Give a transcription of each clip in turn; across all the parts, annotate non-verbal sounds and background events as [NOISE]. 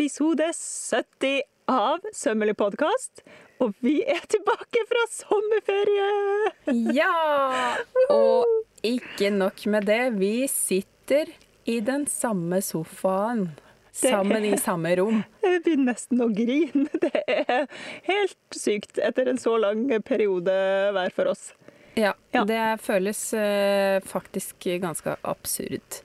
Episode 70 av Sømmelig podkast. Og vi er tilbake fra sommerferie! Ja! Og ikke nok med det, vi sitter i den samme sofaen. Sammen i samme rom. Jeg begynner nesten å grine. Det er helt sykt etter en så lang periode hver for oss. Ja, Ja. det føles eh, faktisk ganske absurd.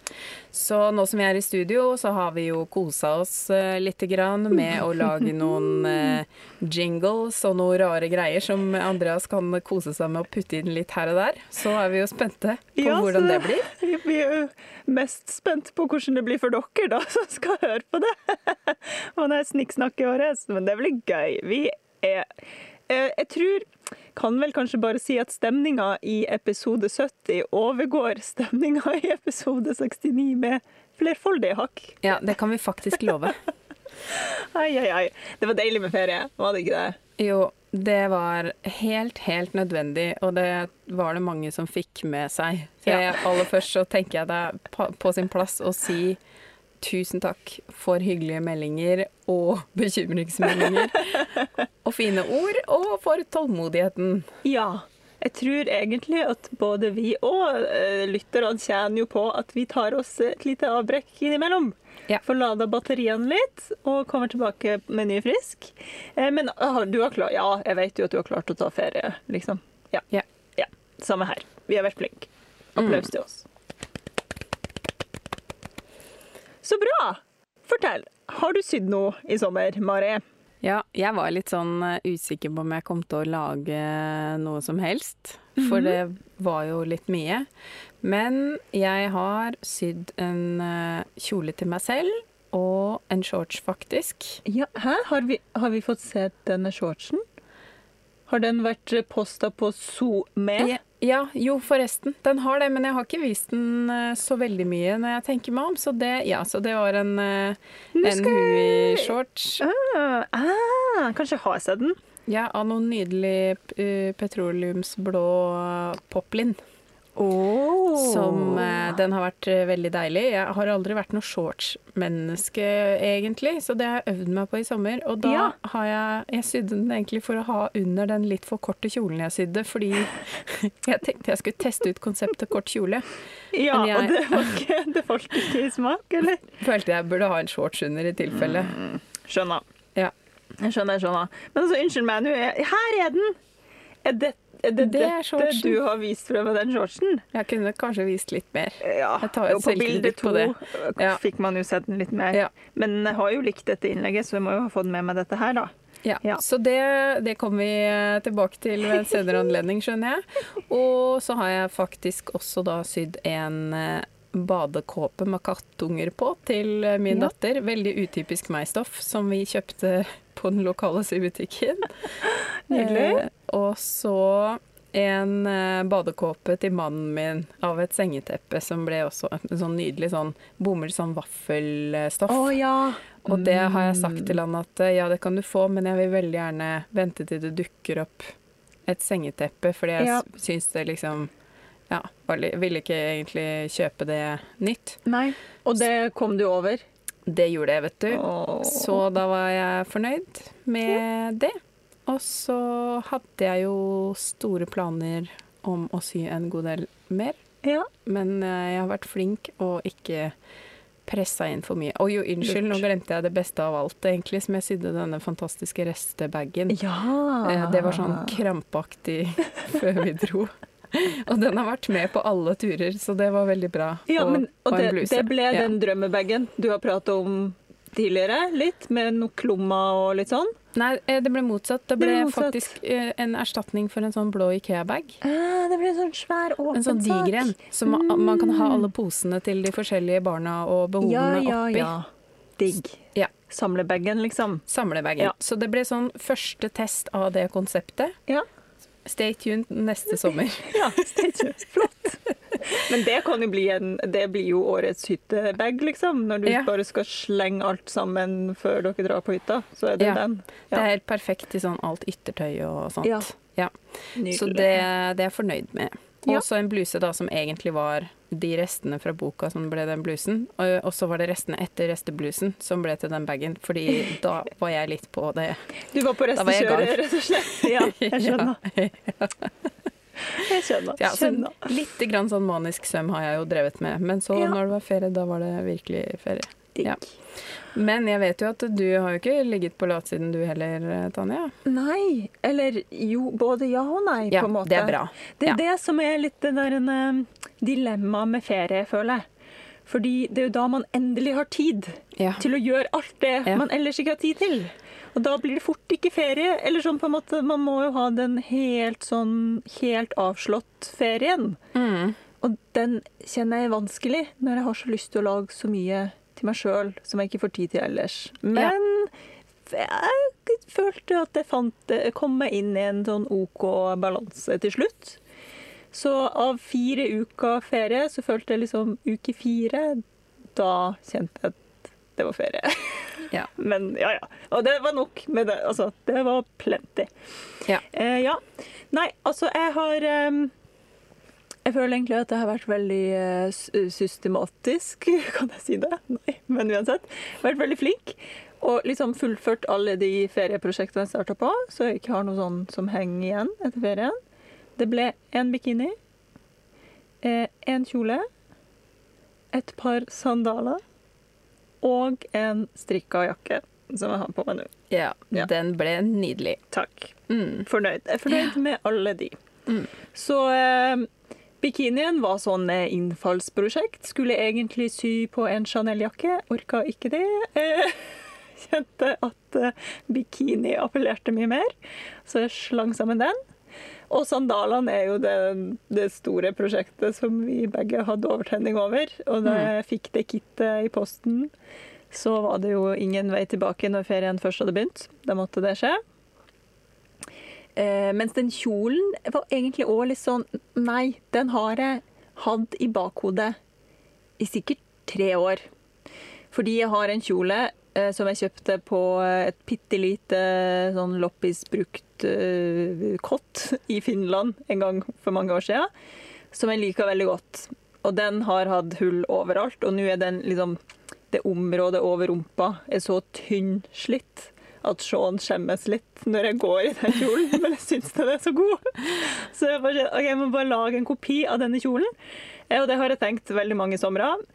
Så nå som vi er i studio, så har vi jo kosa oss eh, lite grann med å lage noen eh, jingles og noen rare greier som Andreas kan kose seg med å putte inn litt her og der. Så er vi jo spente på Ja, hvordan det blir. [LAUGHS] Vi er jo mest spent på hvordan det blir for dere, da, [LAUGHS] som skal høre på det. [LAUGHS] Og det er snikksnakk i året, Men det blir gøy. Vi er Jeg tror kan vel kanskje bare si at stemninga i episode 70 overgår stemninga i episode 69 med flerfoldige hakk. Ja, det kan vi faktisk love. [LAUGHS] Ai, ai, ai. Det var deilig med ferie, var det ikke det? Jo, det var helt, helt nødvendig, og det var det mange som fikk med seg. Så jeg, aller først så tenker jeg det er på, på sin plass å si tusen takk for hyggelige meldinger og [LAUGHS] bekymringsmeldinger. og fine ord, og for tålmodigheten. Ja. Jeg tror egentlig at både vi og eh, lytterne tjener jo på at vi tar oss et lite avbrekk innimellom. Ja. Får lada batteriene litt og kommer tilbake med ny frisk. Eh, men ah, du har klart ja, jeg vet jo at du har klart å ta ferie, liksom. Ja. Ja. ja. Samme her. Vi har vært flinke. Applaus til oss. Så bra! Fortell. Har du sydd noe i sommer, Mari? Ja, jeg var litt sånn eh, usikker på om jeg kom til å lage noe som helst, for det var jo litt mye. Men jeg har sydd en eh, kjole til meg selv, og en shorts, faktisk. Ja, hæ? Har vi, har vi fått se denne shortsen? Har den vært posta på SoMe? Ja, jo forresten. Den har det, men jeg har ikke vist den eh, så veldig mye når jeg tenker meg om. Så det, ja, så det var en, eh, en Hui-shorts. Ah, ah, kanskje har jeg sett den? Ja, av noen nydelig uh, petroleumsblå poplin. Oh. Som eh, Den har vært eh, veldig deilig. Jeg har aldri vært noe shortsmenneske, egentlig, så det har jeg øvd meg på i sommer. Og da Ja. har jeg Jeg sydde den egentlig for å ha under den litt for korte kjolen jeg sydde, fordi [LAUGHS] jeg tenkte jeg skulle teste ut konseptet kort kjole. Ja, jeg- og det, var ikke, det falt ikke i smak, eller? [LAUGHS] Følte jeg burde ha en shorts under i tilfelle. Skjønner. Ja. Skjønner, jeg skjønner. Men altså, unnskyld meg, nå er Her er den! Er det, er det, Det er shortsen. du har vist frem med den shortsen? Jeg kunne kanskje vist litt mer. Ja, jo, på bilde to. Ja. fikk man jo sett den litt mer. Ja. Men jeg har jo likt dette innlegget, så jeg må jo ha fått med meg dette her, da. Ja, Ja. Så det, det kommer vi eh, tilbake til ved en senere anledning, skjønner jeg. Og så har jeg faktisk også da sydd en eh, badekåpe med kattunger på til eh, min Ja. datter. Veldig utypisk meg-stoff, som vi kjøpte på den lokale sybutikken. [LAUGHS] Nydelig. Eh, og så en eh, badekåpe til mannen min av et sengeteppe som ble også en sånn nydelig sånn bomull, sånn vaffelstoff. ja. Og det har jeg Mm. sagt til han at eh, ja, det kan du få, men jeg vil veldig gjerne vente til det dukker opp et sengeteppe, fordi jeg Ja. syns det liksom Ja, ville ikke egentlig kjøpe det nytt. Nei. Og det kom du over? Det gjorde jeg, vet du. Åh. Så da var jeg fornøyd med det. Og så hadde jeg jo store planer om å sy en god del mer, Ja. men eh, jeg har vært flink og ikke pressa inn for mye. Å jo, unnskyld, nå glemte jeg det beste av alt, egentlig, som jeg sydde denne fantastiske restebagen. ja. Eh, Det var sånn krampaktig [LAUGHS] før vi dro. [LAUGHS] Og den har vært med på alle turer, så det var veldig bra. Ja, men, og og det, det ble Ja. den drømmebagen du har pratet om tidligere, litt, med noe klumma og litt sånn? Nei, eh, det ble motsatt. Det Det ble ble motsatt. faktisk eh, en erstatning for en sånn blå Ikea-bag. Ah, det ble en sånn svær, åpen En sånn sak. diger en. Så ma- man kan ha alle posene til de forskjellige barna og Ja, behovene ja, oppi. ja. Digg. Ja. Samlebagen, liksom. Samlebagen. Ja. Så det ble sånn første test av det konseptet. Ja. Stay tuned neste sommer. [LAUGHS] Ja, stay tuned. Flott. Men det kan jo bli en Det blir jo årets hyttebag, liksom. Når du Ja. bare skal slenge alt sammen før dere drar på hytta, så er det Ja. den. Det er helt perfekt til sånn alt yttertøy og sånt. Ja. Ja. Så det, det er jeg fornøyd med. Ja. Og så en bluse da som egentlig var de restene fra boka som ble den blusen. Og, og så var det restene etter resteblusen som ble til den bagen. Fordi da var jeg litt på det. Du var på restekjøret, rett og slett? Ja, jeg [LAUGHS] skjønner. Ja. Jeg skjønner. Ja, så skjønner. litt grann sånn manisk søm har jeg jo drevet med. Men så Ja. når det var ferie, da var det virkelig ferie. Digg. Ja. Men jeg vet jo at du har jo ikke ligget på latsiden du heller, Tanja. Nei, eller jo, både ja og nei, Ja, på en måte. det er bra. Det er Ja. det som er litt det der en, dilemma dilemmaet med ferie, føler jeg. Fordi det er jo da man endelig har tid Ja. til å gjøre alt det man ellers ikke har tid til. Og da blir det fort ikke ferie. Eller sånn på en måte, man må jo ha den helt sånn helt avslått ferien. Mm. Og den kjenner jeg er vanskelig når jeg har så lyst til å lage så mye til meg sjøl som jeg ikke får tid til ellers. Men jeg følte at jeg fant, jeg kom meg inn i en sånn OK balanse til slutt. Så av fire uker ferie, så følte jeg liksom uke fire Da kjente jeg at det var ferie. Ja. [LAUGHS] Men ja, ja. Og det var nok med det. Altså, det var plenty. Ja. Eh, ja. Nei, altså, jeg har ehm, Jeg føler egentlig at det har vært veldig eh, systematisk, [LAUGHS] kan jeg si det? Nei, men uansett. Vært veldig flink. Og liksom fullført alle de ferieprosjektene jeg starta på, så jeg ikke har noe sånn som henger igjen etter ferien. Det ble én bikini, én kjole, et par sandaler og en strikka jakke som jeg har på meg nå. Ja, Ja. den ble nydelig. Takk. Mm. Fornøyd. Jeg er fornøyd med alle de. Mm. Så eh, bikinien var sånn eh, innfallsprosjekt. Skulle egentlig sy på en Chanel-jakke. Orka ikke det. Eh, [LAUGHS] kjente at eh, bikini appellerte mye mer, så jeg slang sammen den. Og sandalene er jo det, det store prosjektet som vi begge hadde overtenning over. Og da jeg fikk det kittet i posten, så var det jo ingen vei tilbake når ferien først hadde begynt. Da måtte det skje. Eh, mens den kjolen var egentlig òg litt sånn Nei, den har jeg hatt i bakhodet i sikkert tre år. Fordi jeg har en kjole eh, som jeg kjøpte på et bitte lite sånn loppisbrukt eh, kott i Finland en gang for mange år siden. Som jeg liker veldig godt. Og den har hatt hull overalt, og nå er den liksom Det området over rumpa er så tynnslitt at Sean skjemmes litt når jeg går i den kjolen, [LAUGHS] men jeg syns den er så god. Så jeg, bare, okay, jeg må bare lage en kopi av denne kjolen. Eh, Og det har jeg tenkt veldig mange somre, av,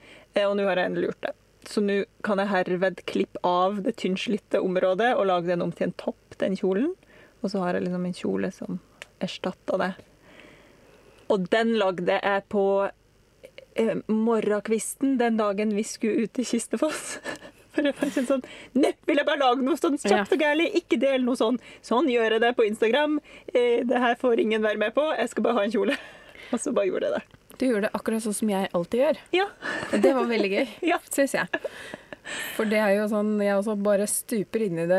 og nå har jeg endelig gjort det. Så nå kan jeg herved klippe av det tynnslitte området og lage den om til en topp, den kjolen. Og så har jeg liksom en kjole som erstatter det. Og den lagde jeg på eh, morgenkvisten den dagen vi skulle ut til Kistefoss. [LAUGHS] For var sånn Nå vil jeg bare lage noe sånn kjapt og gærlig. Ikke del noe sånn. Sånn gjør jeg det på Instagram. Eh, det her får ingen være med på. Jeg skal bare ha en kjole. [LAUGHS] Og så bare gjorde jeg det. Du gjorde det akkurat sånn som jeg alltid gjør. Ja. [LAUGHS] Det var veldig gøy, [LAUGHS] Ja. syns jeg. For det er jo sånn Jeg også bare stuper inn i det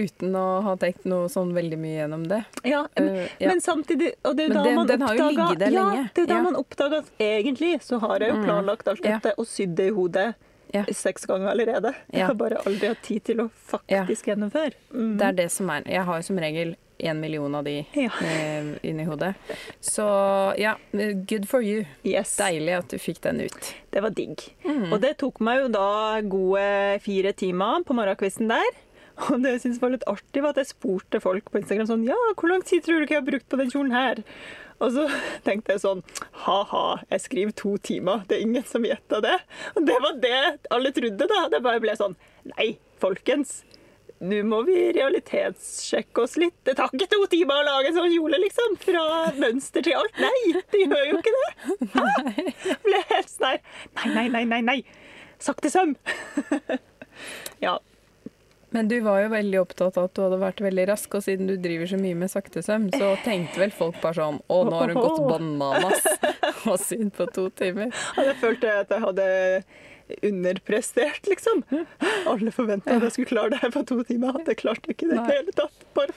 uten å ha tenkt noe sånn veldig mye gjennom det. ja. Eh, ja. Men samtidig Og det er jo da den- man den oppdaga ja, lenge. det er da Ja. man oppdaga at egentlig så har jeg jo Mm. planlagt alt dette og sydd det i hodet Ja. seks ganger allerede. Jeg har bare aldri hatt tid til å faktisk gjennomføre. Mm. Det er det som er Jeg har jo som regel én million av de Ja. eh, inni hodet. Så ja, good for you. Yes. Deilig at du fikk den ut. Det var digg. Mm. Og det tok meg jo da gode fire timer på morgenkvisten der. Og det jeg syntes var litt artig, var at jeg spurte folk på Instagram sånn Ja, hvor lang tid tror du ikke jeg har brukt på den kjolen her? Og så tenkte jeg sånn Ha-ha, jeg skriver to timer. Det er ingen som gjetta det. Og det var det alle trodde, da. Det bare ble sånn Nei, folkens. Nå må vi realitetssjekke oss litt. Det tar ikke to timer å lage en sånn kjole, liksom. Fra mønster til alt. Nei, det gjør jo ikke det. Hæ? Ble helt sånn her. Nei, nei, nei, nei. nei. Sakte søm. [LAUGHS] ja. Men du var jo veldig opptatt av at du hadde vært veldig rask, og siden du driver så mye med saktesøm, så tenkte vel folk bare sånn Å, nå har hun gått bananas [LAUGHS] og sydd på to timer. Og jeg følte at jeg hadde underprestert, liksom. Alle forventa at jeg skulle klare det her på to timer. Jeg klarte ikke ikke i det hele tatt. Bare.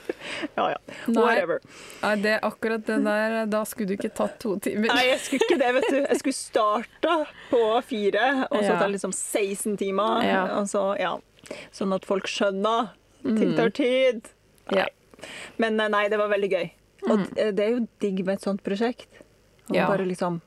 Ja ja. Whatever. Nei, det er akkurat det der Da skulle du ikke tatt to timer. Nei, jeg skulle ikke det, vet du. Jeg skulle starta på fire, og så Ja. ta liksom 16 timer. Ja. Og så, ja. Sånn at folk skjønner. Mm. Ting tar tid. Ja. Men eh, nei, det var veldig gøy. Og Mm. d- det er jo digg med et sånt prosjekt. Og Ja. bare liksom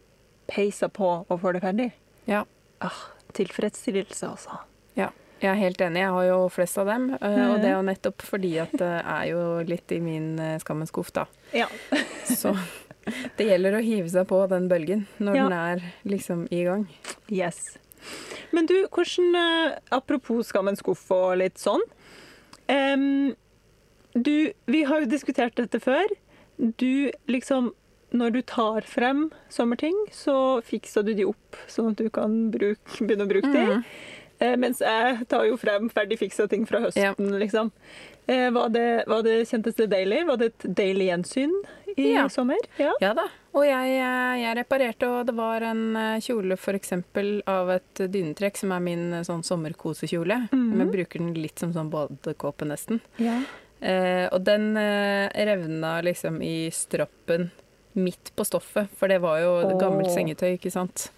peiser på og får det ferdig. Ja. Ah, tilfredsstillelse, altså. ja. Jeg er helt enig. Jeg har jo flest av dem. eh, Og Mhm. det er jo nettopp fordi at det er jo litt i min eh, skammens skuff, da. Ja. [LAUGHS] Så det gjelder å hive seg på den bølgen når Ja. den er liksom i gang. Yes. Men du, hvordan Apropos skam en skuff og litt sånn. Um, du, vi har jo diskutert dette før. Du liksom Når du tar frem sommerting, så fikser du de opp, sånn at du kan bruke, begynne å bruke de. Mhm. Eh, mens jeg tar jo frem ferdig fiksa ting fra høsten, liksom. Eh, var, det, var det Kjentes det deilig? Var det et deilig gjensyn i Ja. sommer? Ja. Ja da. Og jeg, eh, jeg reparerte, og det var en kjole f.eks. av et dynetrekk, som er min sånn sommerkosekjole. Mm Men jeg bruker den litt som sånn badekåpe, nesten. ja. Eh, og den eh, revna liksom i stroppen midt på stoffet, for det var jo oh. gammelt sengetøy, ikke sant.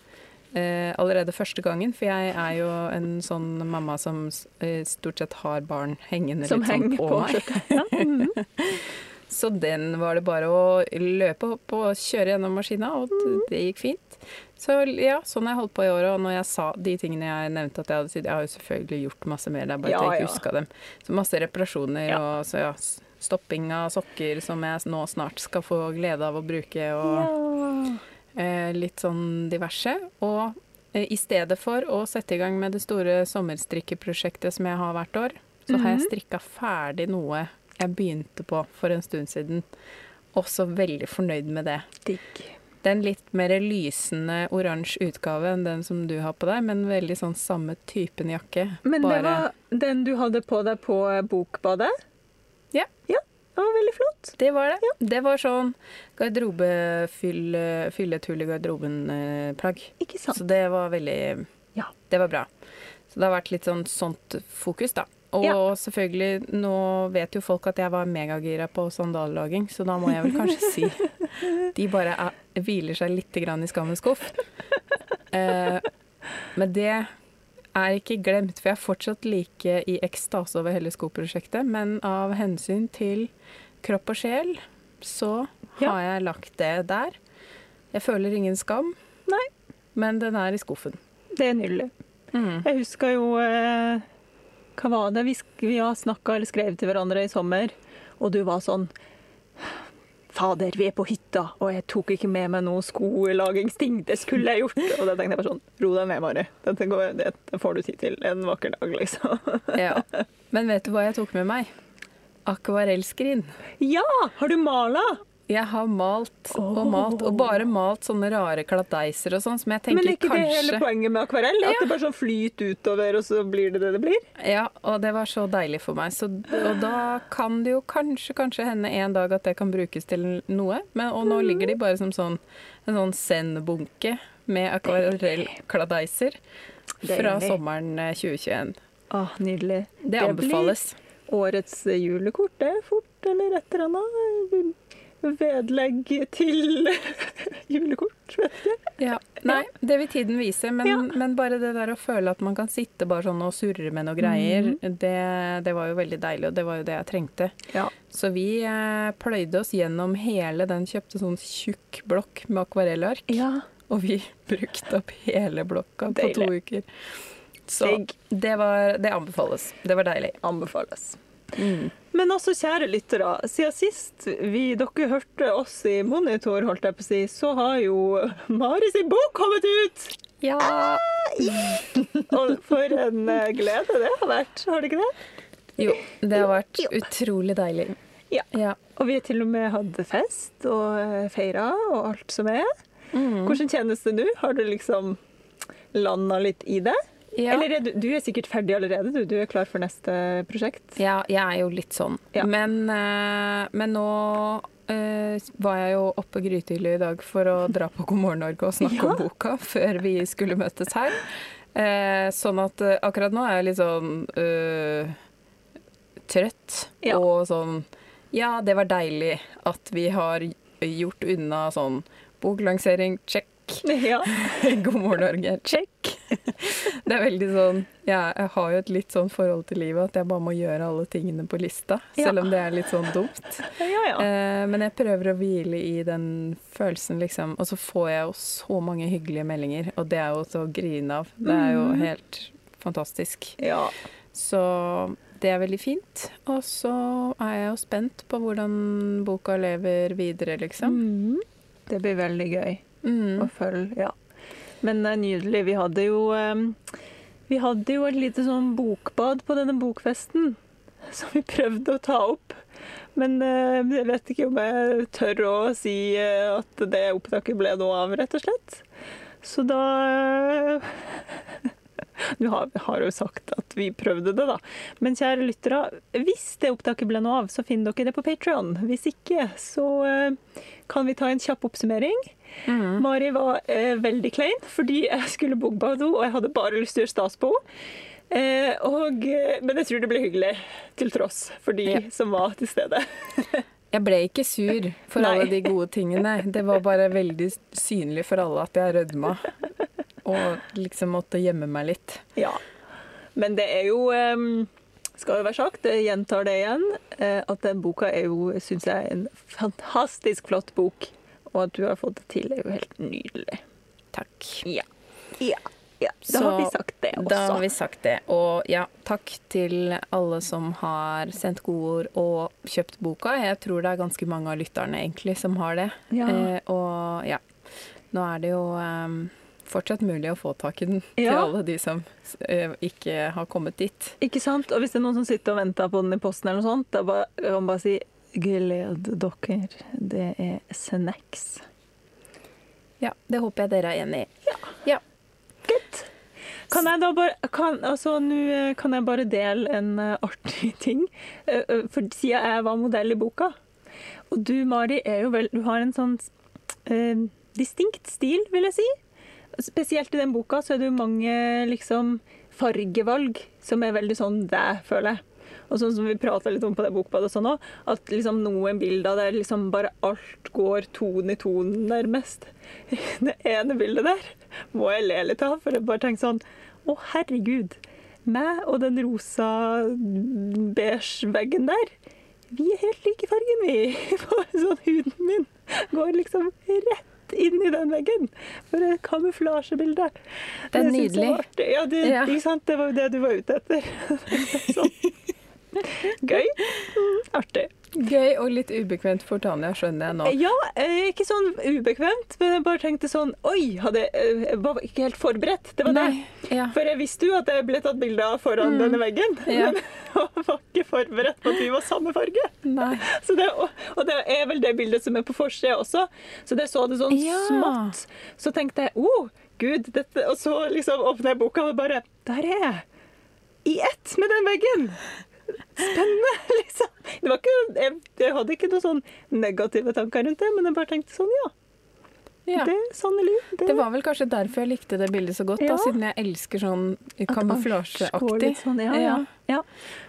Eh, allerede første gangen, for jeg er jo en sånn mamma som eh, stort sett har barn hengende Som litt sånn på, meg. Ja. Mm -hmm. [LAUGHS] Så den var det bare å løpe opp og kjøre gjennom maskina, og Mm. det gikk fint. Så ja, sånn har jeg holdt på i året, og når jeg sa de tingene jeg nevnte at jeg hadde sydd, jeg har jo selvfølgelig gjort masse mer, det er bare Ja, at jeg ja. ikke huska dem. Så masse reparasjoner Ja. og så ja, stopping av sokker som jeg nå snart skal få glede av å bruke, og Ja. Litt sånn diverse. Og eh, i stedet for å sette i gang med det store sommerstrikkeprosjektet som jeg har hvert år, så har jeg Mhm. strikka ferdig noe jeg begynte på for en stund siden. Også veldig fornøyd med det. Digg. Det er en litt mer lysende oransje utgave enn den som du har på deg, men veldig sånn samme typen jakke. Men det var den du hadde på deg på bokbadet? Ja. Ja, det var veldig flott. Det var det. Det var sånn garderobefyll, fylletull i garderoben-plagg. Ikke sant? Så det var veldig Ja. Det var bra. Så det har vært litt sånn sånt fokus, da. Og Ja. selvfølgelig, nå vet jo folk at jeg var megagira på sandallaging, så da må jeg vel kanskje si [LAUGHS] De bare er, hviler seg litt i skammens skuff. Eh, men det er ikke glemt, for jeg er fortsatt like i ekstase over hele skoprosjektet. Men av hensyn til kropp og sjel, så Ja. har jeg lagt det der. Jeg føler ingen skam, Nei. men den er i skuffen. Det er nydelig. Mm. Jeg husker jo eh, Hva var det? Vi, vi har snakka eller skrevet til hverandre i sommer, og du var sånn Fader, vi er på hytta, og jeg tok ikke med meg noen skolagingsting. Det skulle jeg gjort. Og da tenkte jeg bare sånn Ro deg ned, Mari. Dette, går, det, det får du tid til en vakker dag, liksom. [LAUGHS] Ja. Men vet du hva jeg tok med meg? Akvarellskrin. Ja! Har du mala? Jeg har malt og Åh. malt, og bare malt sånne rare kladeiser og sånn, som jeg tenker kanskje... Men er ikke det hele poenget med akvarell? At Ja. det bare sånn flyter utover, og så blir det det det blir? Ja, og det var så deilig for meg. Så, og da kan det jo kanskje, kanskje hende en dag at det kan brukes til noe. Men, og nå ligger de bare som sånn, en sånn Zen-bunke med akvarellkladeiser fra sommeren eh, 2021. Å, nydelig. Det Det anbefales. Årets julekort, det er fort eller et eller annet. Vedlegg til [LAUGHS] julekort. Ja. Nei, det vil tiden vise, men, Ja. men bare det der å føle at man kan sitte bare sånn og surre med noe greier, mm. det, det var jo veldig deilig, og det var jo det jeg trengte. Ja. Så vi eh, pløyde oss gjennom hele den, kjøpte sånn tjukk blokk med akvarellark, ja. og vi [LAUGHS] brukte opp hele blokka på to uker. Så det, var, det anbefales. Det var deilig. Anbefales. Mm. Men altså, kjære lyttere, siden sist vi, dere hørte oss i Monitor, holdt jeg på å si, så har jo Mari sin bok kommet ut! Ja. Og [LAUGHS] for en eh, glede det har vært, har det ikke det? Jo, det har vært utrolig deilig. Ja. ja. Og vi har til og med hatt fest og eh, feira og alt som er. Mm. Hvordan kjennes det nå? Har du liksom landa litt i det? Ja. Eller er du, du er sikkert ferdig allerede, du. Du er klar for neste prosjekt? Ja, jeg er jo litt sånn. Ja. Men, eh, men nå eh, var jeg jo oppe grytidlig i dag for å dra på God morgen Norge og snakke [LAUGHS] Ja. om boka før vi skulle møtes her. Eh, sånn at akkurat nå er jeg litt sånn eh, trøtt Ja. og sånn Ja, det var deilig at vi har gjort unna sånn boklansering, check. Ja. [LAUGHS] God morgen Norge, check. [LAUGHS] Det er veldig sånn ja, Jeg har jo et litt sånn forhold til livet at jeg bare må gjøre alle tingene på lista, Ja. selv om det er litt sånn dumt. Ja, ja. Eh, men jeg prøver å hvile i den følelsen, liksom. Og så får jeg jo så mange hyggelige meldinger, og det er jo til å grine av. Det er jo Mm. helt fantastisk. ja. Så det er veldig fint. Og så er jeg jo spent på hvordan boka lever videre, liksom. Mm. Det blir veldig gøy Mm. å følge, ja. Men det er nydelig. Vi hadde jo eh, Vi hadde jo et lite sånn bokbad på denne bokfesten [LAUGHS] som vi prøvde å ta opp. Men eh, jeg vet ikke om jeg tør å si eh, at det opptaket ble noe av, rett og slett. Så da eh, [LAUGHS] Du har, har jo sagt at vi prøvde det, da. Men kjære lyttere, hvis det opptaket ble noe av, så finner dere det på Patrion. Hvis ikke, så eh, kan vi ta en kjapp oppsummering. Mm. Mari var eh, veldig klein fordi jeg skulle bo på henne, og jeg hadde bare lyst til å gjøre stas på henne. Eh, og, eh, men jeg tror det ble hyggelig, til tross for de Ja. som var til stede. [LAUGHS] Jeg ble ikke sur for Nei. alle de gode tingene. Det var bare veldig synlig for alle at jeg rødma. Og liksom måtte gjemme meg litt. Ja. Men det er jo um, Skal jo være sagt, jeg gjentar det igjen, eh, at den boka er jo, syns jeg, en fantastisk flott bok. Og at du har fått det til, er jo helt nydelig. Takk. Ja. Ja. ja. Da Så har vi sagt det også. Da har vi sagt det. Og ja, takk til alle som har sendt godord og kjøpt boka. Jeg tror det er ganske mange av lytterne egentlig som har det. Ja. Eh, og ja, nå er det jo um, fortsatt mulig å få tak i den [LAUGHS] til Ja. alle de som uh, ikke har kommet dit. Ikke sant? Og hvis det er noen som sitter og venter på den i posten, eller noe sånt, da bare, kan man bare si gled dere. Det er snacks. Ja, det håper jeg dere er enig i. Ja. Good. Kan jeg da bare kan, altså, nå, eh, kan jeg bare dele en eh, artig ting? Eh, For siden jeg var modell i boka, og du Mari er jo vel Du har en sånn uh, distinkt stil, vil jeg si. Spesielt i den boka så er det jo mange liksom fargevalg som er veldig sånn deg, føler jeg. Og sånn som vi prata litt om på det bokbadet og sånn òg, at liksom noen bilder der liksom bare alt går tone i tonen, nærmest. [LAUGHS] Det ene bildet der må jeg le litt av, for jeg bare tenker sånn Å, herregud. Meg og den rosa beige veggen der, vi er helt like i fargen, vi. [LAUGHS] Bare sånn huden min går liksom rett inn i den veggen. For et kamuflasjebilde. Det er nydelig. Det. Ja, det, Ja. det var jo det du var ute etter. [LAUGHS] sånn. [LAUGHS] Gøy. Artig. Gøy og litt ubekvemt for Tanja, skjønner jeg nå. Ja, eh, ikke sånn ubekvemt, men jeg bare tenkte sånn Oi, hadde, eh, jeg var ikke helt forberedt. Det var det. Ja. For jeg visste jo at jeg ble tatt bilde av foran Mm. denne veggen, [LAUGHS] Ja. men jeg var ikke forberedt på at vi var samme farge. Nei. [LAUGHS] Så det, og det er vel det bildet som er på forsida også. Så det så det sånn Ja. smått. Så tenkte jeg oh, gud, dette Og så liksom åpner jeg boka og bare Der er jeg! I ett med den veggen! Spennende, [LAUGHS] liksom. Det var ikke, jeg, jeg hadde ikke noen sånn negative tanker rundt det, men jeg bare tenkte sånn, ja. Ja. Det sannelig. Det var vel kanskje derfor jeg likte det bildet så godt, Ja. da, siden jeg elsker sånn kamuflasjeaktig. Sånn, ja, ja. ja.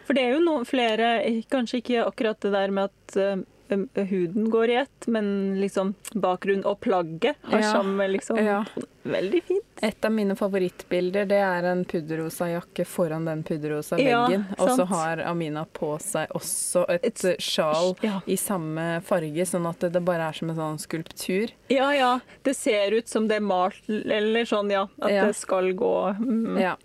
For det er jo noen flere Kanskje ikke akkurat det der med at uh, huden går i ett, men liksom bakgrunn og plagget har samme liksom. Veldig fint. Et av mine favorittbilder det er en pudderrosa jakke foran den pudderrosa Ja, veggen. og så har Amina på seg også et, Et sjal ja. i samme farge, sånn at det bare er som en sånn skulptur. Ja, ja. Det ser ut som det er malt, eller sånn, ja. At Ja. det skal gå mm. Ja.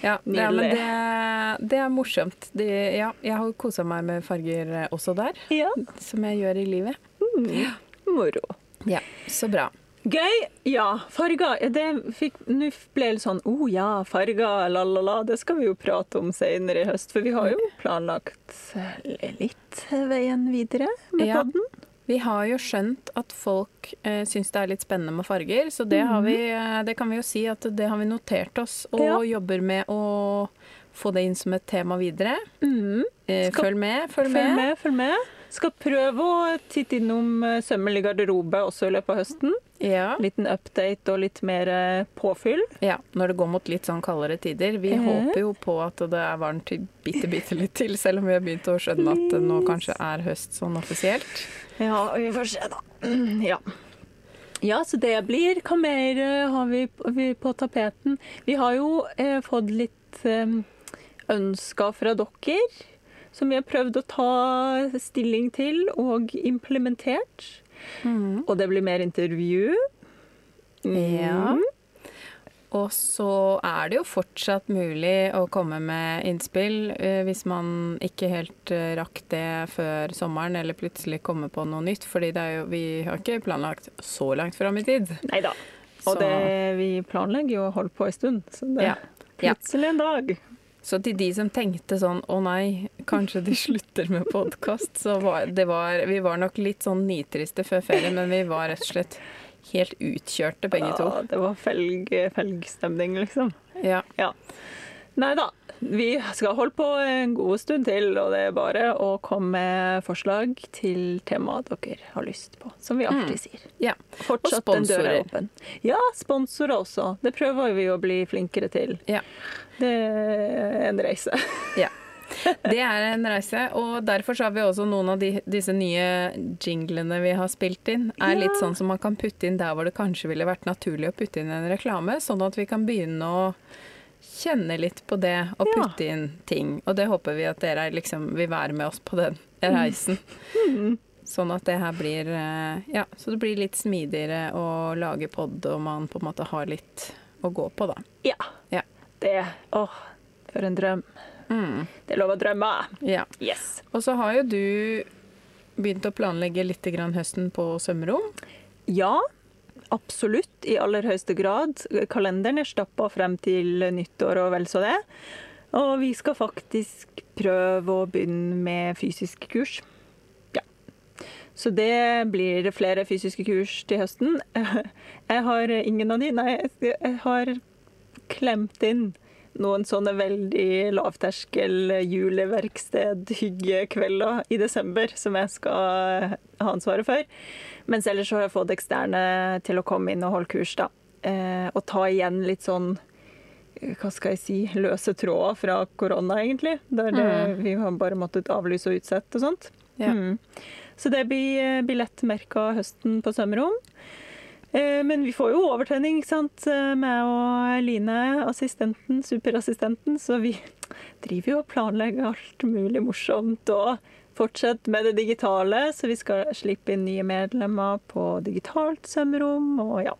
Ja, ja, men det, det er morsomt. Det, ja, jeg har kosa meg med farger også der, ja. som jeg gjør i livet. Mm. Moro. Ja, Så bra. Gøy. Ja, farger. Det fikk, nå ble det litt sånn Å oh, ja, farger, la-la-la. Det skal vi jo prate om senere i høst, for vi har jo planlagt eh, litt veien videre med Ja. podden. Vi har jo skjønt at folk eh, syns det er litt spennende med farger, så det, har vi, eh, det kan vi jo si at det har vi notert oss, og Ja. jobber med å få det inn som et tema videre. Mm. Eh, følg med, følg Følg med. med, følg med. Skal prøve å titte innom eh, sømmelig garderobe også i løpet av høsten. Ja. Liten update og litt mer eh, påfyll. ja, når det går mot litt sånn kaldere tider. Vi mm. håper jo på at det er varmt bitte, bitte litt til, selv om vi har begynt å skjønne at det nå kanskje er høst sånn offisielt. Ja, vi får se, da. Ja. Ja, så det blir. Hva mer har vi, vi på tapeten? Vi har jo eh, fått litt eh, ønsker fra dere, som vi har prøvd å ta stilling til og implementert. Og det blir mer intervju. Ja. Mm. Og så er det jo fortsatt mulig å komme med innspill eh, hvis man ikke helt eh, rakk det før sommeren, eller plutselig kommer på noe nytt. fordi er jo, vi har ikke planlagt så langt fram i tid. Nei da. Og det, vi planlegger jo å holde på en stund, så det Ja. Ja. plutselig en dag. Så til de som tenkte sånn å nei, kanskje de [LAUGHS] slutter med podkast, så var det var Vi var nok litt sånn nitriste før ferien, men vi var rett og slett helt utkjørte begge to. Ja, det var felg, felgstemning, liksom. Ja. Ja. Nei da. Vi skal holde på en god stund til, og det er bare å komme med forslag til temaer dere har lyst på, som vi alltid sier. ja. Fortsatt Og er sponsorer. åpen. Ja, sponsorer også. Det prøver vi å bli flinkere til. Ja. [LAUGHS] Det er en reise. Ja. Det er en reise, og derfor så har vi også noen av de, disse nye jinglene vi har spilt inn, er Ja. litt sånn som man kan putte inn der hvor det kanskje ville vært naturlig å putte inn en reklame, sånn at vi kan begynne å kjenne litt på det og Ja. putte inn ting. Og det håper vi at dere liksom vil være med oss på den reisen. Sånn at det her blir eh, Ja, så det blir litt smidigere å lage pod, og man på en måte har litt å gå på, da. Ja. Ja. Det Åh, for en drøm. Mm. Det er lov å drømme. Ja. Yes. Og så har jo du begynt å planlegge litt grann høsten på sømrom. Ja, absolutt. I aller høyeste grad. Kalenderen er stappa frem til nyttår og vel så det. Og vi skal faktisk prøve å begynne med fysisk kurs. Ja. Så det blir flere fysiske kurs til høsten. [LAUGHS] Jeg har ingen av de. Nei, jeg har klemt inn noen sånne veldig lavterskel juleverksted-hyggekvelder i desember som jeg skal ha ansvaret for. Mens ellers har jeg fått eksterne til å komme inn og holde kurs, da. Eh, og ta igjen litt sånn eh, hva skal jeg si, løse tråder fra korona, egentlig. Der det, vi har bare måttet avlyse og utsette og sånt. Ja. Mm. Så det blir lett billettmerka høsten på Sømrom. Eh, Men vi får jo overtenning, ikke sant, med meg og Line, assistenten, superassistenten, så vi [LAUGHS] driver jo og planlegger alt mulig morsomt og fortsetter med det digitale, så vi skal slippe inn nye medlemmer på digitalt sømrom, og ja.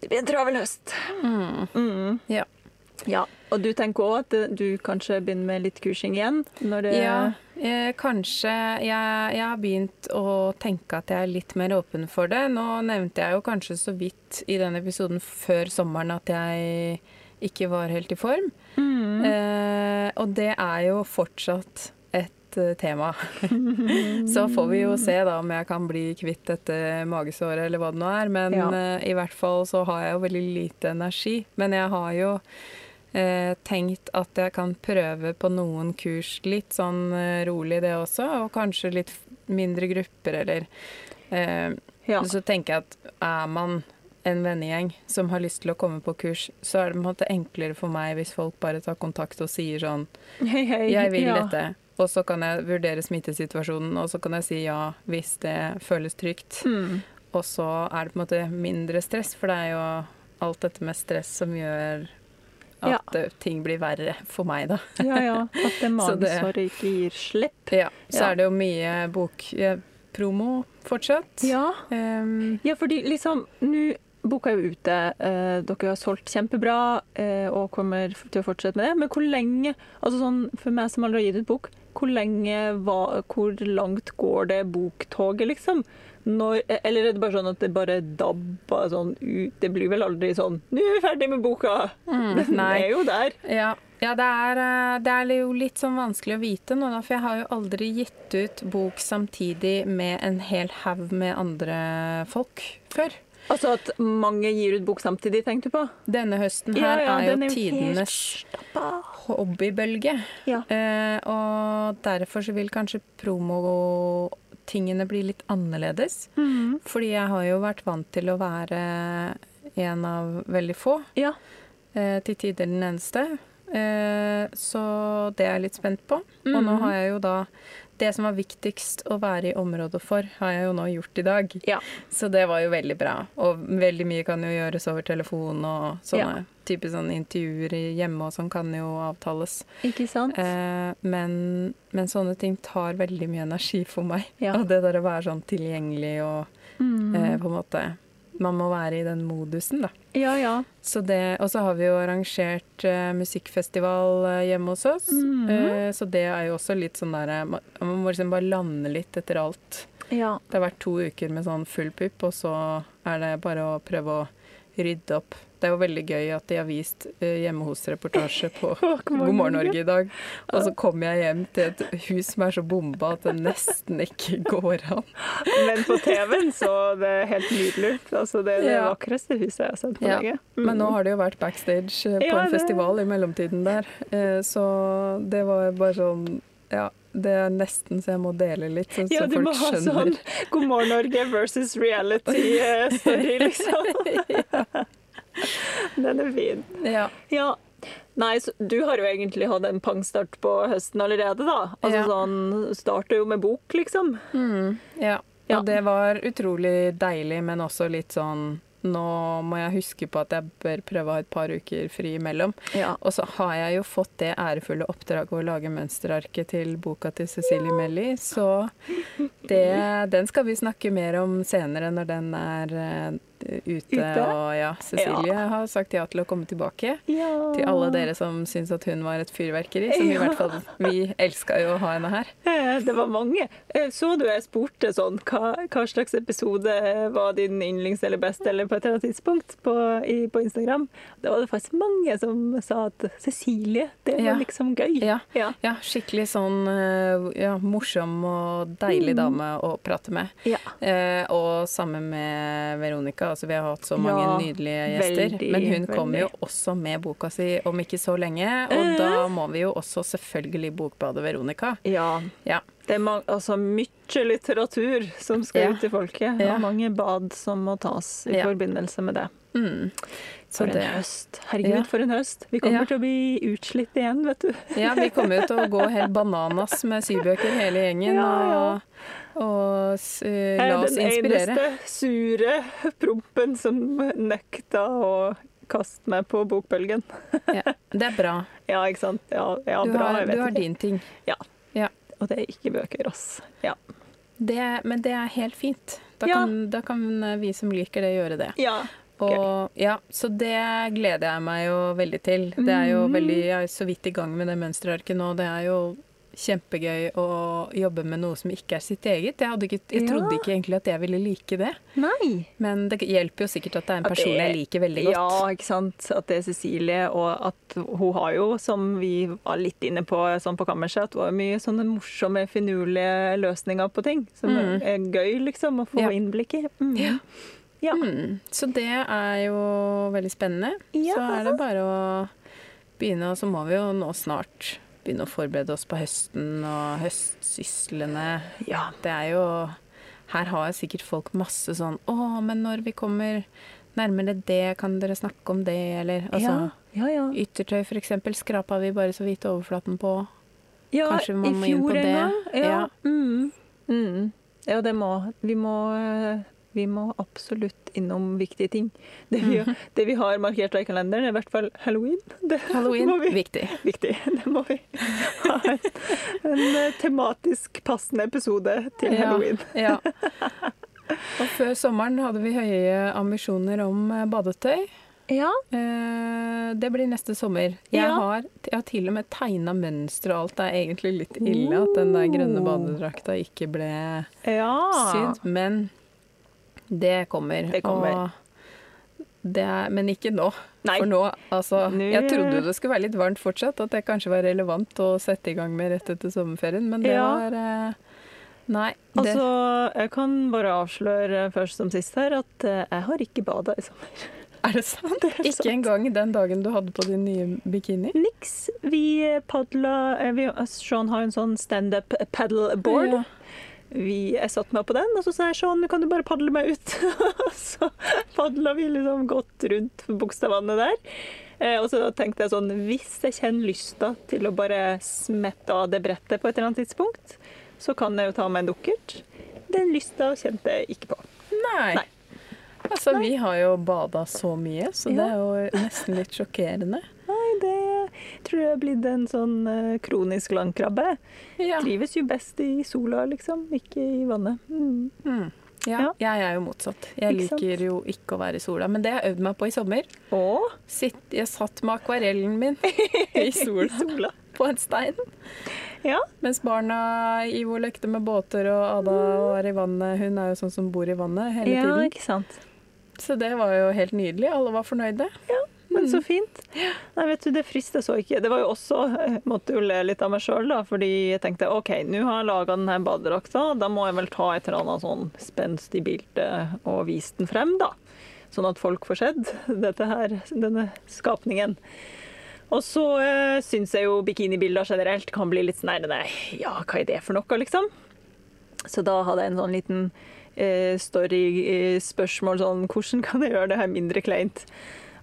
Det blir en travel høst. Mm. Ja. Ja, og du tenker òg at du kanskje begynner med litt kursing igjen? Når det Ja, eh, kanskje jeg, jeg har begynt å tenke at jeg er litt mer åpen for det. Nå nevnte jeg jo kanskje så vidt i den episoden før sommeren at jeg ikke var helt i form. Eh, og det er jo fortsatt et eh, tema. [LAUGHS] så får vi jo se da om jeg kan bli kvitt dette magesåret eller hva det nå er. Men Ja. eh, i hvert fall så har jeg jo veldig lite energi. Men jeg har jo eh, tenkt at jeg kan prøve på noen kurs litt sånn eh, rolig det også, og kanskje litt mindre grupper eller eh, Ja. Så tenker jeg at er man en vennegjeng som har lyst til å komme på kurs, så er det på en måte enklere for meg hvis folk bare tar kontakt og sier sånn Hei, hei. Jeg vil ja. dette. Og så kan jeg vurdere smittesituasjonen, og så kan jeg si ja hvis det føles trygt. Mm. Og så er det på en måte mindre stress, for det er jo alt dette med stress som gjør at Ja. eh, ting blir verre for meg, da. Ja, ja. [LAUGHS] At det Så magesåret ikke gir slipp. Ja, så er det jo mye bokpromo fortsatt. Ja. um, Ja, fordi liksom Nå boka er jo ute. Eh, dere har solgt kjempebra eh, og kommer til å fortsette med det. Men hvor lenge altså sånn, For meg som aldri har gitt ut bok, hvor lenge hva, Hvor langt går det boktoget, liksom? Når, eller er det bare sånn at det bare dabber sånn ut? Det blir vel aldri sånn 'Nå er vi ferdig med boka!' [LAUGHS] Den Mm, nei. er jo der. Ja, ja det, er, eh, det er jo litt sånn vanskelig å vite nå, da, for jeg har jo aldri gitt ut bok samtidig med en hel haug med andre folk før. Altså at mange gir ut bok samtidig, tenkte du på? Denne høsten her er jo den tidenes hobbybølge. Ja. Eh, og derfor så vil kanskje promotingene blir litt annerledes. Mm. Fordi jeg har jo vært vant til å være en av veldig få. Ja. eh, til tider den eneste. Eh, så det er jeg litt spent på. Og nå Mhm. har jeg jo da Det som var viktigst å være i området for, har jeg jo nå gjort i dag. Ja. Så det var jo veldig bra. Og veldig mye kan jo gjøres over telefon, og sånne Ja. type sånne intervjuer hjemme og sånn kan jo avtales. Ikke sant? Eh, men, men sånne ting tar veldig mye energi for meg. Ja. Og det der å være sånn tilgjengelig og Mm. eh, på en måte Man må være i den modusen, da. Ja, ja. Så det, og så har vi jo arrangert uh, musikkfestival eh, hjemme hos oss. Mm -hmm. uh, så det er jo også litt sånn der Man, man må liksom bare lande litt etter alt. ja. Det har vært to uker med sånn full pupp, og så er det bare å prøve å rydde opp. Det er jo veldig gøy at de har vist eh, hjemme hos-reportasje på [LAUGHS] God morgen, Norge i dag. Og så kommer jeg hjem til et hus som er så bomba at det nesten ikke [LAUGHS] går an. Men på TV-en så det er helt nydelig ut. Altså, det er det Ja. vakreste huset jeg har sett på Ja, lenge. Men nå har det jo vært backstage eh, på Ja, en det- festival i mellomtiden der, eh, så det var bare sånn Ja, det er nesten så jeg må dele litt, så, Ja, så du folk må ha skjønner. sånn God morgen Norge versus reality-story, liksom. [LAUGHS] [LAUGHS] Den er fin. Ja. Ja. Nei, du har jo egentlig hatt en pangstart på høsten allerede, da. Altså Ja. sånn Starter jo med bok, liksom. Mm, ja. Ja. Og det var utrolig deilig, men også litt sånn Nå må jeg huske på at jeg bør prøve å ha et par uker fri imellom. Ja. Og så har jeg jo fått det ærefulle oppdraget å lage mønsterarket til boka til Cecilie Melly, så det, den skal vi snakke mer om senere når den er eh, ute. Og ja, Cecilie har sagt ja til å komme tilbake. ja. Til alle dere som syns at hun var et fyrverkeri, som i hvert fall vi elska jo å ha henne her. Det var mange. Eh, Så du jeg spurte sånn hva, hva slags episode var din yndlings eller best, eller på et eller annet tidspunkt på, i, på Instagram? Da var det faktisk mange som sa at Cecilie, det var Ja. liksom gøy. Ja. Ja. Ja, skikkelig sånn eh, ja, morsom og deilig dame å prate med. Ja. Eh, og sammen med Veronica. Altså, vi har hatt så mange Ja, nydelige gjester. veldig, men hun kommer jo også med boka si om ikke så lenge. Og uh, da må vi jo også selvfølgelig bokbade Veronica. ja. Ja. Det er altså mye litteratur som skal Ja. ut til folket, og mange bad som må tas i forbindelse med det. Mm. For det, en høst. Herregud, Ja. for en høst. Vi kommer Ja. til å bli utslitt igjen, vet du. ja, vi kommer jo til å gå [LAUGHS] helt bananas med sybøker hele gjengen. Ja, ja. Og, la oss inspirere Jeg er den eneste sure prompen som nekta å kaste meg på bokbølgen. Ja, det er bra. [LAUGHS] Ja, ikke sant? Ja, ja Du bra, har, du har din ting. Ja, Og det er ikke bøker, ass. Ja. Det, men det er helt fint. Da Ja. kan, da kan vi som liker det, gjøre det. ja. Og, ja, så det gleder jeg meg jo veldig til. Det er jo Mhm. veldig, Jeg er så vidt i gang med det mønsterarket nå. Det er jo kjempegøy å jobbe med noe som ikke er sitt eget. Jeg, hadde ikke, jeg Ja. trodde ikke egentlig at jeg ville like det. Nei. Men det hjelper jo sikkert at det er en person er- jeg liker veldig godt. Ja, ikke sant. At det er Cecilie, og at hun har jo, som vi var litt inne på sånn på kammerset, at hun har mye sånne morsomme, finurlige løsninger på ting. Som Mm. er gøy, liksom, å få Ja. innblikk i. Mm. Ja. Ja. Mm, så det er jo veldig spennende. Ja. Så er det bare å begynne, og så må vi jo nå snart begynne å forberede oss på høsten og høstsyslene. ja. Det er jo Her har sikkert folk masse sånn Å, men når vi kommer nærmere det, kan dere snakke om det, eller altså ja, ja, ja. Yttertøy eksempel skrapa vi bare så vidt overflaten på. Ja, Kanskje man må inn på det. Ja. Ja. Mm. Mm. ja, det må vi, må eh, vi må absolutt innom viktige ting. Det vi, Mhm. det vi har markert i kalenderen, er i hvert fall halloween. Det [LAUGHS] Halloween, vi, viktig. viktig. Det må vi ha en, eh, tematisk passende episode til Ja. halloween. Ja. [LAUGHS] Og før sommeren hadde vi høye ambisjoner om eh, badetøy. Ja. Eh, Det blir neste sommer. Jeg, Ja. har, jeg har til og med tegna mønster og alt. Det er egentlig litt ille at den der grønne badedrakta ikke ble ja. sydd, men det kommer. Det kommer. Det er, men ikke nå. Nei. For nå, altså Nå- Jeg trodde det skulle være litt varmt fortsatt, at det kanskje var relevant å sette i gang med rett etter sommerferien, men det Ja. var eh, Nei. Det, Altså, jeg kan bare avsløre først som sist her at eh, jeg har ikke bada i sommer. er det sant? Det er Ikke sant. engang den dagen du hadde på din nye bikini? Niks. Vi padla eh, vi, Sean har en sånn standup paddleboard. Ja. Vi, jeg satte meg på den, og så sa jeg sånn, kan du bare padle meg ut? [LAUGHS] så padla vi liksom godt rundt Bogstadvannet der. Eh, og så tenkte jeg sånn Hvis jeg kjenner lysta til å bare smette av det brettet på et eller annet tidspunkt, så kan jeg jo ta meg en dukkert. Den lysta kjente jeg ikke på. Nei. Nei. Altså, vi har jo bada så mye, så det er jo nesten litt sjokkerende. Tror jeg er blitt en sånn eh, kronisk landkrabbe. Ja. Trives jo best i sola, liksom, ikke i vannet. Mm. Mm. Ja, Ja. jeg er jo motsatt. Jeg Ikke sant? liker jo ikke å være i sola, men det har jeg øvd meg på i sommer. Og Sitt, jeg satt med akvarellen min [LAUGHS] i sola sola. på en stein. Ja. Mens barna Ivo lekte med båter, og Ada var i vannet. Hun er jo sånn som bor i vannet hele ja, tiden. ikke sant. Så det var jo helt nydelig. Alle var fornøyde. Men Mm. så fint. Nei, vet du, det frister så ikke. Det var jo også Jeg måtte jo le litt av meg sjøl, da, fordi jeg tenkte OK, nå har jeg laga denne badedrakta, da må jeg vel ta et eller annet sånn spenstig bilde og vise den frem, da. Sånn at folk får sett dette her, denne skapningen. Og så eh, syns jeg jo bikinibilder generelt kan bli litt sånn nei, nei, ja, hva er det for noe, liksom? Så da hadde jeg en sånn liten eh, story-spørsmål sånn Hvordan kan jeg gjøre det her mindre kleint?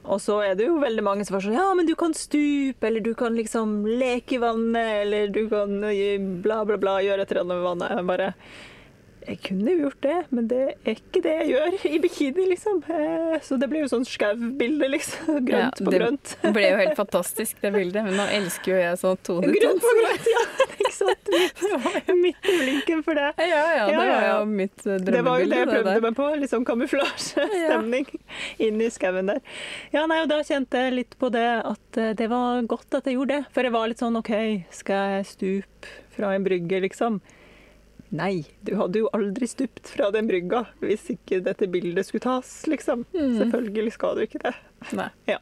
Og så er det jo veldig mange som er sånn Ja, men du kan stupe, eller du kan liksom leke i vannet, eller du kan eh, bla, bla, bla, gjøre et eller annet med vannet. Jeg bare Jeg kunne jo gjort det, men det er ikke det jeg gjør i bikini, liksom. Eh, Så det blir jo sånn skau-bilde, liksom. [LAUGHS] Grønt Ja, på det ble jo helt fantastisk, det bildet. Men nå elsker jo jeg sånn Grønt på grønt, ja. Sant? Midt, [LAUGHS] midt i blinken for det. Ja, ja, det Ja, ja, var jo mitt drømmebilde. Det var jo det jeg prøvde det meg på. Litt sånn kamuflasjestemning inn i skauen der. Ja, nei, og da kjente jeg litt på det at eh, det var godt at jeg gjorde det. For jeg var litt sånn OK, skal jeg stupe fra en brygge, liksom? Nei, du hadde jo aldri stupt fra den brygga hvis ikke dette bildet skulle tas, liksom. Mm. Selvfølgelig skal du ikke det. Nei. Ja.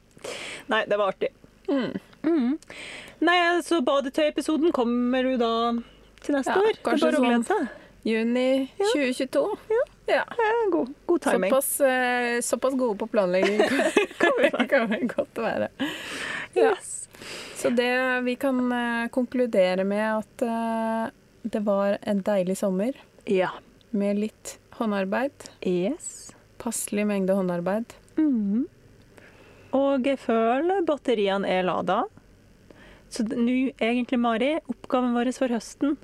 Nei, det var artig. Mm. Mm. Nei, så badetøyepisoden kommer jo da til neste Ja, år. Det er kanskje bare å sånn- glede seg. Juni 2022. Ja. ja. god, god timing. Såpass, eh, såpass gode på planlegging [LAUGHS] kan vi, kan vi godt være. Ja. Yes. Så det vi kan eh, konkludere med at eh, det var en deilig sommer Ja. med litt håndarbeid. Yes. Passelig mengde håndarbeid. Mm. Og før batteriene er lada. Så nå, egentlig, Mari, oppgaven vår for høsten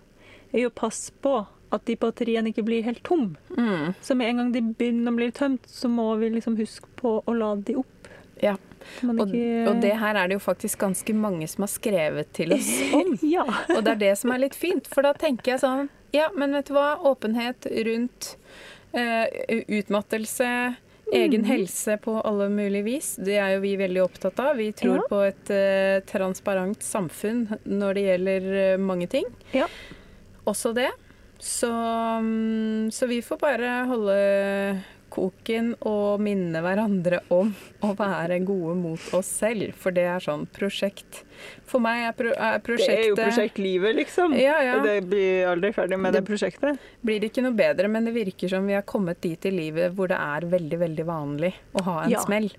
er jo å passe på at de batteriene ikke blir helt tom. Mm. Så med en gang de begynner å bli tømt, så må vi liksom huske på å lade de opp. Ja. Og, ikke- og det her er det jo faktisk ganske mange som har skrevet til oss [LAUGHS] om. Ja. Og det er det som er litt fint, for da tenker jeg sånn Ja, men vet du hva? Åpenhet rundt eh, utmattelse, egen Mhm. helse på alle mulige vis, det er jo vi veldig opptatt av. Vi tror Ja. på et uh, transparent samfunn når det gjelder uh, mange ting. Ja. Også det. Så, um, så vi får bare holde koken og minne hverandre om å være gode mot oss selv, for det er sånn prosjekt. For meg er, pro er Det er jo prosjektlivet, liksom. Ja, ja. Det blir aldri ferdig med det, Det- prosjektet. blir det ikke noe bedre, men det virker som vi har kommet dit i livet hvor det er veldig, veldig vanlig å ha en Ja. smell.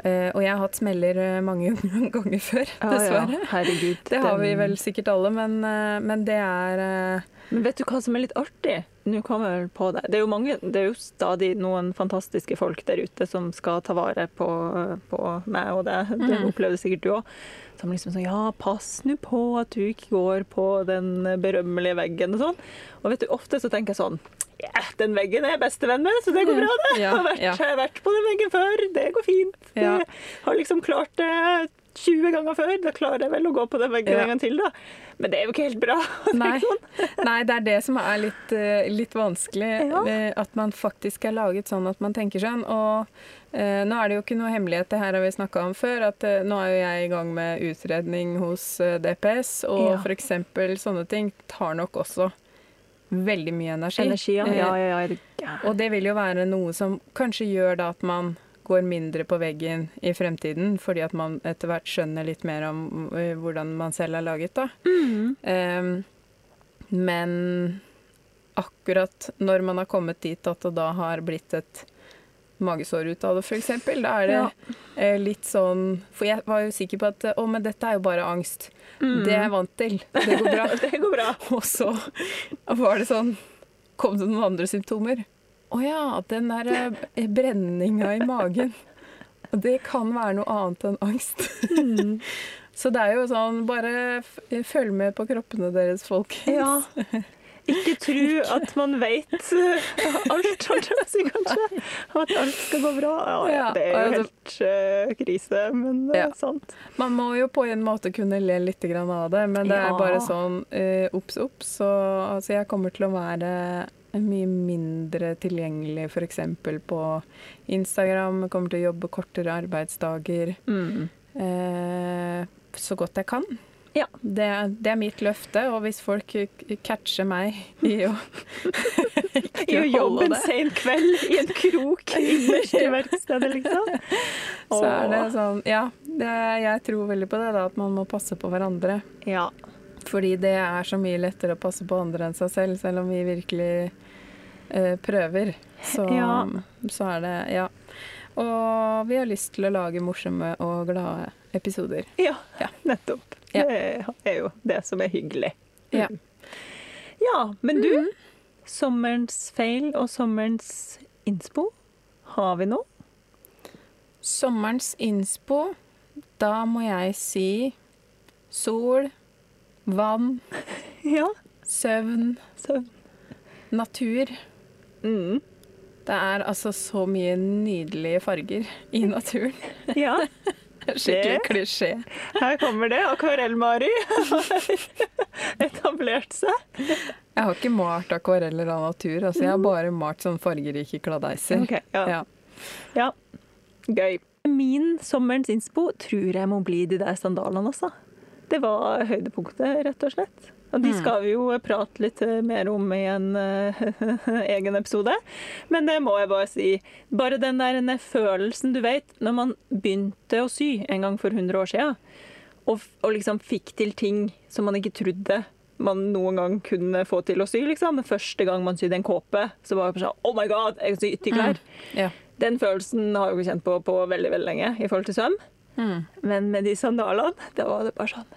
Uh, og jeg har hatt smeller eh, mange [LAUGHS] ganger før, dessverre. Herregud. Det har vi vel sikkert alle, men, uh, men det er uh... Men vet du hva som er litt artig? Nå kommer jeg vel på det. Det er jo mange, det er jo stadig noen fantastiske folk der ute som skal ta vare på, på meg og deg. Det Mhm. opplevde sikkert du òg. Som liksom sånn Ja, pass nå på at du ikke går på den berømmelige veggen og sånn. Og vet du, ofte så tenker jeg sånn Ja, den veggen er jeg bestevenn med, så det går bra, det. Ja, jeg, har vært, ja. jeg har vært på den veggen før. Det går fint. Ja. Jeg har liksom klart det 20 ganger før. Da klarer jeg vel å gå på den veggen en gang til, da. Men det er jo ikke helt bra. [LAUGHS] Nei. sånn. Nei, det er det som er litt, eh, litt vanskelig. Ja. eh, At man faktisk er laget sånn at man tenker sånn. Og eh, nå er det jo ikke noe hemmelighet, det her har vi snakka om før, at eh, nå er jo jeg i gang med utredning hos eh, DPS, og Ja. eksempel sånne ting tar nok også veldig mye energi. Energi, ja. Ja, ja, ja. Og det vil jo være noe som kanskje gjør da at man går mindre på veggen i fremtiden, fordi at man etter hvert skjønner litt mer om eh, hvordan man selv er laget, da. Mm. Um, men akkurat når man har kommet dit at det da har blitt et magesår ut av det, f.eks., da er det Ja. eh, litt sånn For jeg var jo sikker på at å, men dette er jo bare angst. Mm. Det er jeg vant til. Det går bra. [LAUGHS] det går bra. [LAUGHS] Og så var det sånn Kom det noen andre symptomer? Å ja, den der eh, brenninga i magen. Det kan være noe annet enn angst. Mm. [LAUGHS] Så det er jo sånn, bare følg med på kroppene deres, folkens. Ja. Ikke tro [LAUGHS] at man vet eh, alt, holdt jeg si, kanskje. At alt skal gå bra. Ja, ja, Ja, det er jo altså- helt uh, krise, men det Ja. er sant. Man må jo på en måte kunne le litt av det, men det er bare sånn obs, obs. Så altså, jeg kommer til å være mye mindre tilgjengelig f.eks. på Instagram. Jeg kommer til å jobbe kortere arbeidsdager Mm. eh, så godt jeg kan. Ja. Det, det er mitt løfte, og hvis folk catcher meg i å [LAUGHS] I å jobbe en sen kveld i en krok innerst i [LAUGHS] verkstedet, liksom. Så er det sånn Ja, det, jeg tror veldig på det, da, at man må passe på hverandre. Ja. Fordi det er så mye lettere å passe på andre enn seg selv, selv om vi virkelig eh, prøver. Så, Ja. så er det Ja. Og vi har lyst til å lage morsomme og glade episoder. ja, Ja. nettopp. Ja. Det er jo det som er hyggelig. Ja. Ja, men du, sommerens feil og sommerens innspo, har vi noe? Sommerens innspo, da må jeg si sol, vann, [LAUGHS] Ja. søvn, Søvn. natur. mm. Det er altså så mye nydelige farger i naturen. [LAUGHS] Ja, [LAUGHS] Skikkelig klisjé. her kommer det. Akvarell-Mari etablert seg. Jeg har ikke malt akvareller av natur, altså jeg har bare malt sånn fargerike kladeiser. Okay, ja. Ja. Ja, gøy. Min sommerens innspo tror jeg må bli de der sandalene, altså. Det var høydepunktet, rett og slett. Og de Mm. skal vi jo prate litt mer om i en eh, [LAUGHS] egen episode. Men det må jeg bare si. Bare den der følelsen, du vet, når man begynte å sy en gang for 100 år siden, og, og liksom fikk til ting som man ikke trodde man noen gang kunne få til å sy, liksom. Første gang man sydde en kåpe, så var det bare sånn Oh my god, jeg kan sy ytterklær. Ja. Den følelsen har jeg jo kjent på på veldig veldig lenge i forhold til søm. Mm. Men med de sandalene, da var det bare sånn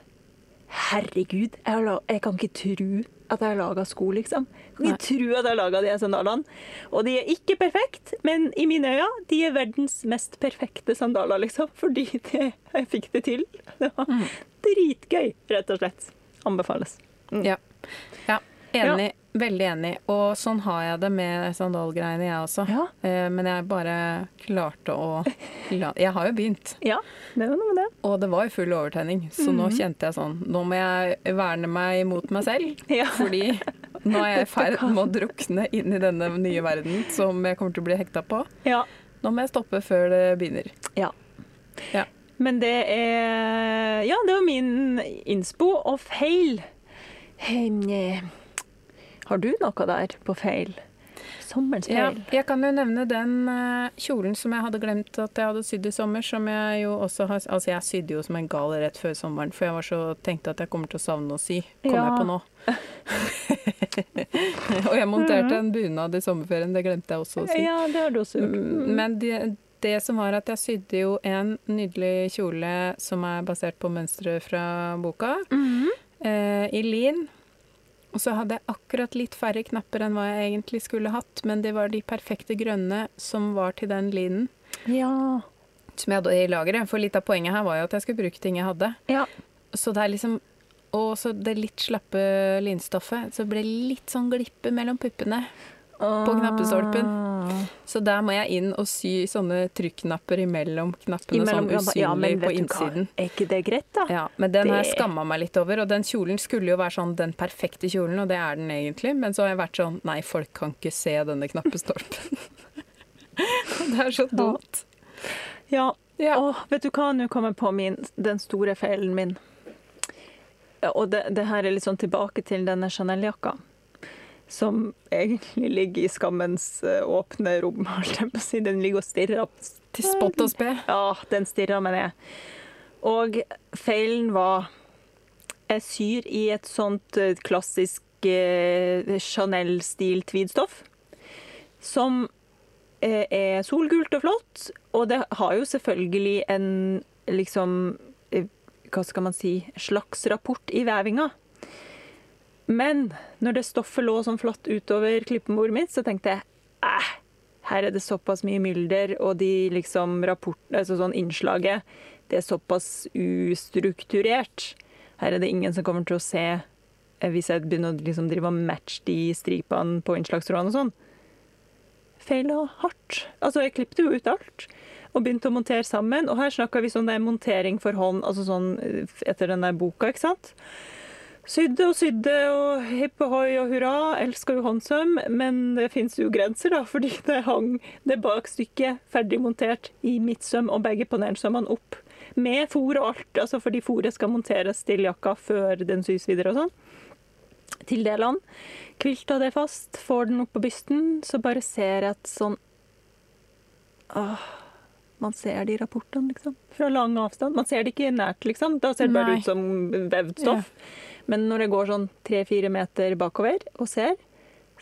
Herregud, jeg, har jeg kan ikke tro at jeg har laga sko, liksom. Jeg kan ikke tro at jeg har laga de sandalene. Og de er ikke perfekt, men i mine øyne, de er verdens mest perfekte sandaler, liksom. [LAUGHS] Fordi det, jeg fikk det til. Det var Mm. dritgøy, rett og slett. Anbefales. Mm. Ja. ja. Enig. Veldig enig. Og sånn har jeg det med sandalgreiene, jeg også. Ja. Eh, Men jeg bare klarte å [LAUGHS] la Jeg har jo begynt, ja, det var noe med det. og det var jo full overtenning. Så nå Mhm. kjente jeg sånn Nå må jeg verne meg mot meg selv. [LAUGHS] Ja. Fordi nå er jeg i [LAUGHS] ferd med å drukne inn i denne nye verden som jeg kommer til å bli hekta på. Ja. Nå må jeg stoppe før det begynner. Ja. Ja. Men det er Ja, det var min innspo. Og feil eh, Har du noe der på feil? Sommerens Ja, jeg kan jo nevne den eh, kjolen som jeg hadde glemt at jeg hadde sydd i sommer, som jeg jo også har Altså, jeg sydde jo som en gal rett før sommeren, for jeg var så tenkte at jeg kommer til å savne å sy, kom Ja. jeg på nå. [LAUGHS] Og jeg monterte en bunad i sommerferien, det glemte jeg også å si. Ja, det har du også gjort. Mm, Men det, det som var at jeg sydde jo en nydelig kjole som er basert på mønsteret fra boka, Mhm. eh, i lin. Og så hadde jeg akkurat litt færre knapper enn hva jeg egentlig skulle hatt, men det var de perfekte grønne som var til den linen Ja. som jeg hadde i lageret. For litt av poenget her var jo at jeg skulle bruke ting jeg hadde. ja. Så det er liksom Og så det litt slappe linstoffet, så det ble litt sånn glippe mellom puppene. På knappestolpen. Ah. Så der må jeg inn og sy sånne trykknapper imellom knappene, Imellom- sånn ja, men usynlig på du hva? innsiden. Er ikke det greit, da? Ja, men den har jeg skamma meg litt over, og den kjolen skulle jo være sånn den perfekte kjolen, og det er den egentlig, men så har jeg vært sånn nei, folk kan ikke se denne knappestolpen. [LAUGHS] det er så dumt. Ja. Ja. Åh, vet du hva, nå kommer jeg på min, den store feilen min. Og det, det her er litt sånn tilbake til denne Chanel-jakka. Som egentlig ligger i skammens eh, åpne rom. [LAUGHS] Den ligger og stirrer. Til spott og spe. Ja, den stirrer meg ned. Og feilen var Jeg syr i et sånt eh, klassisk eh, Chanel-stil tweedstoff. Som er solgult og flott, og det har jo selvfølgelig en liksom Hva skal man si slags rapport i vevinga. Men når det stoffet lå sånn flott utover klippebordet mitt, så tenkte jeg eh, her er det såpass mye mylder, og de liksom rapport, altså sånn innslaget det er såpass ustrukturert. Her er det ingen som kommer til å se eh, hvis jeg begynner å liksom drive og matche de stripene på innslagstrådene og sånn. Feila hardt. Altså, jeg klippet jo ut alt og begynte å montere sammen. Og her snakker vi sånn det er montering for hånd, altså sånn eh, etter den der boka, ikke sant. Sydde og sydde og hipp ohoi og hurra. Elsker håndsøm, men det fins jo grenser, da, [LAUGHS] fordi det hang det bakstykket ferdig montert i midtsøm og begge panelsømmene opp. Med fôr og alt, altså fordi fôret skal monteres til jakka før den sys videre og sånn. Til delene. Kvilta det fast, får den opp på bysten, så bare ser jeg et sånn Åh, man ser de rapportene, liksom. Fra lang avstand. Man ser det ikke nært, liksom. Da ser det bare Nei. ut som vevd stoff. Men når jeg går sånn tre-fire meter bakover og ser,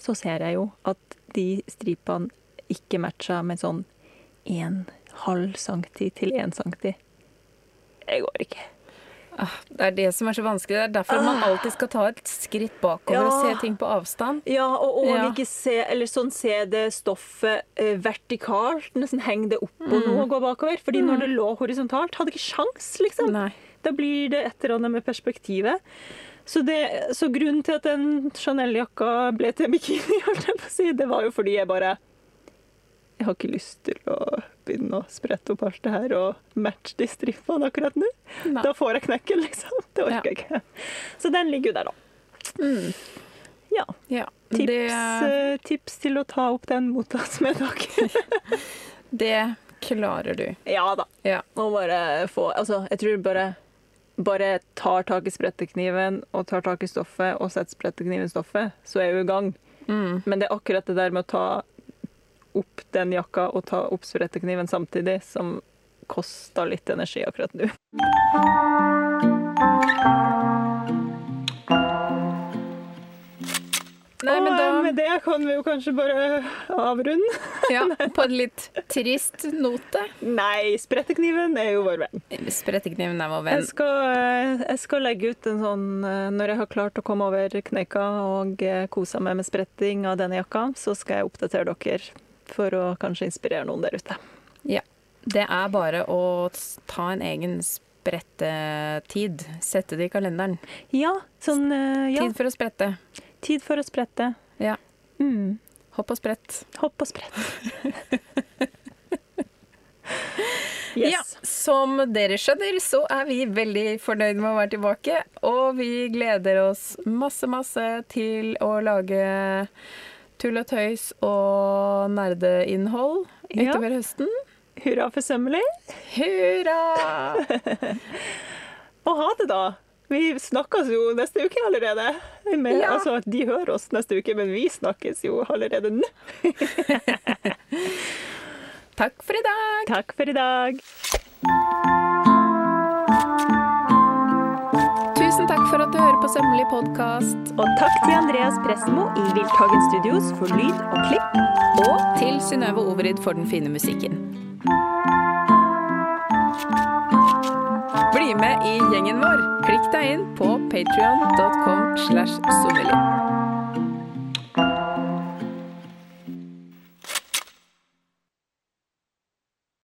så ser jeg jo at de stripene ikke matcha med sånn en halv centi til én centi. Det går ikke. Ah, Det er det som er så vanskelig. Det er derfor man alltid skal ta et skritt bakover og se ting på avstand. Ja, og, og Ja. ikke se, eller sånn se det stoffet eh, vertikalt, nesten henge det oppå noe og gå bakover. Fordi når det lå horisontalt, hadde ikke sjans, liksom. Nei. Da blir det et eller annet med perspektivet. Så, det, så grunnen til at den Chanel-jakka ble til bikini, [LAUGHS] holdt jeg på å si, det var jo fordi jeg bare Jeg har ikke lyst til å begynne å sprette opp alt det her og matche de strippene akkurat nå. Nei. Da får jeg knekken, liksom. [LAUGHS] Det orker Ja. jeg ikke. Så den ligger jo der, da. Ja. Ja. Tips, Det, eh, tips til å ta opp den mottas med dere. [LAUGHS] det klarer du. ja da. Ja. Må bare få Altså, jeg tror bare bare tar tak i sprettekniven og tar tak i stoffet og setter sprettekniven i stoffet, så er jo i gang. Mm. Men det er akkurat det der med å ta opp den jakka og ta opp sprettekniven samtidig som koster litt energi akkurat nå. Nei, men og med det kan vi jo kanskje bare avrunde. [LAUGHS] ja, På en litt trist note. Nei, sprettekniven er jo vår venn. Sprettekniven er vår venn. Jeg skal, eh, jeg skal legge ut en sånn eh, Når jeg har klart å komme over kneika og eh, kosa meg med spretting av denne jakka, så skal jeg oppdatere dere for å kanskje inspirere noen der ute. Ja. Det er bare å ta en egen sprettetid. Sette det i kalenderen. Ja, sånn eh, ja. Tid for å sprette. Tid for å sprette. Ja. Mm. Hopp og sprett. Hopp og sprett. [LAUGHS] Ja, som dere skjønner, så er vi veldig fornøyd med å være tilbake. Og vi gleder oss masse, masse til å lage tull og tøys og nerdeinnhold Ja. utover høsten. Hurra for sømmelig. Hurra! [LAUGHS] Og ha det, da. Vi snakkes jo neste uke allerede. Med, Ja. Altså, de hører oss neste uke, men vi snakkes jo allerede nå. [LAUGHS] Takk for i dag. Takk for i dag. Tusen takk for at du hører på Sømmelig podkast. Og takk til Andreas Prestmo i Wildtagen Studios for lyd og klipp. Og til Synnøve Overid for den fine musikken. Bli med i gjengen vår. Klikk deg inn på patrion.com slash sommelier.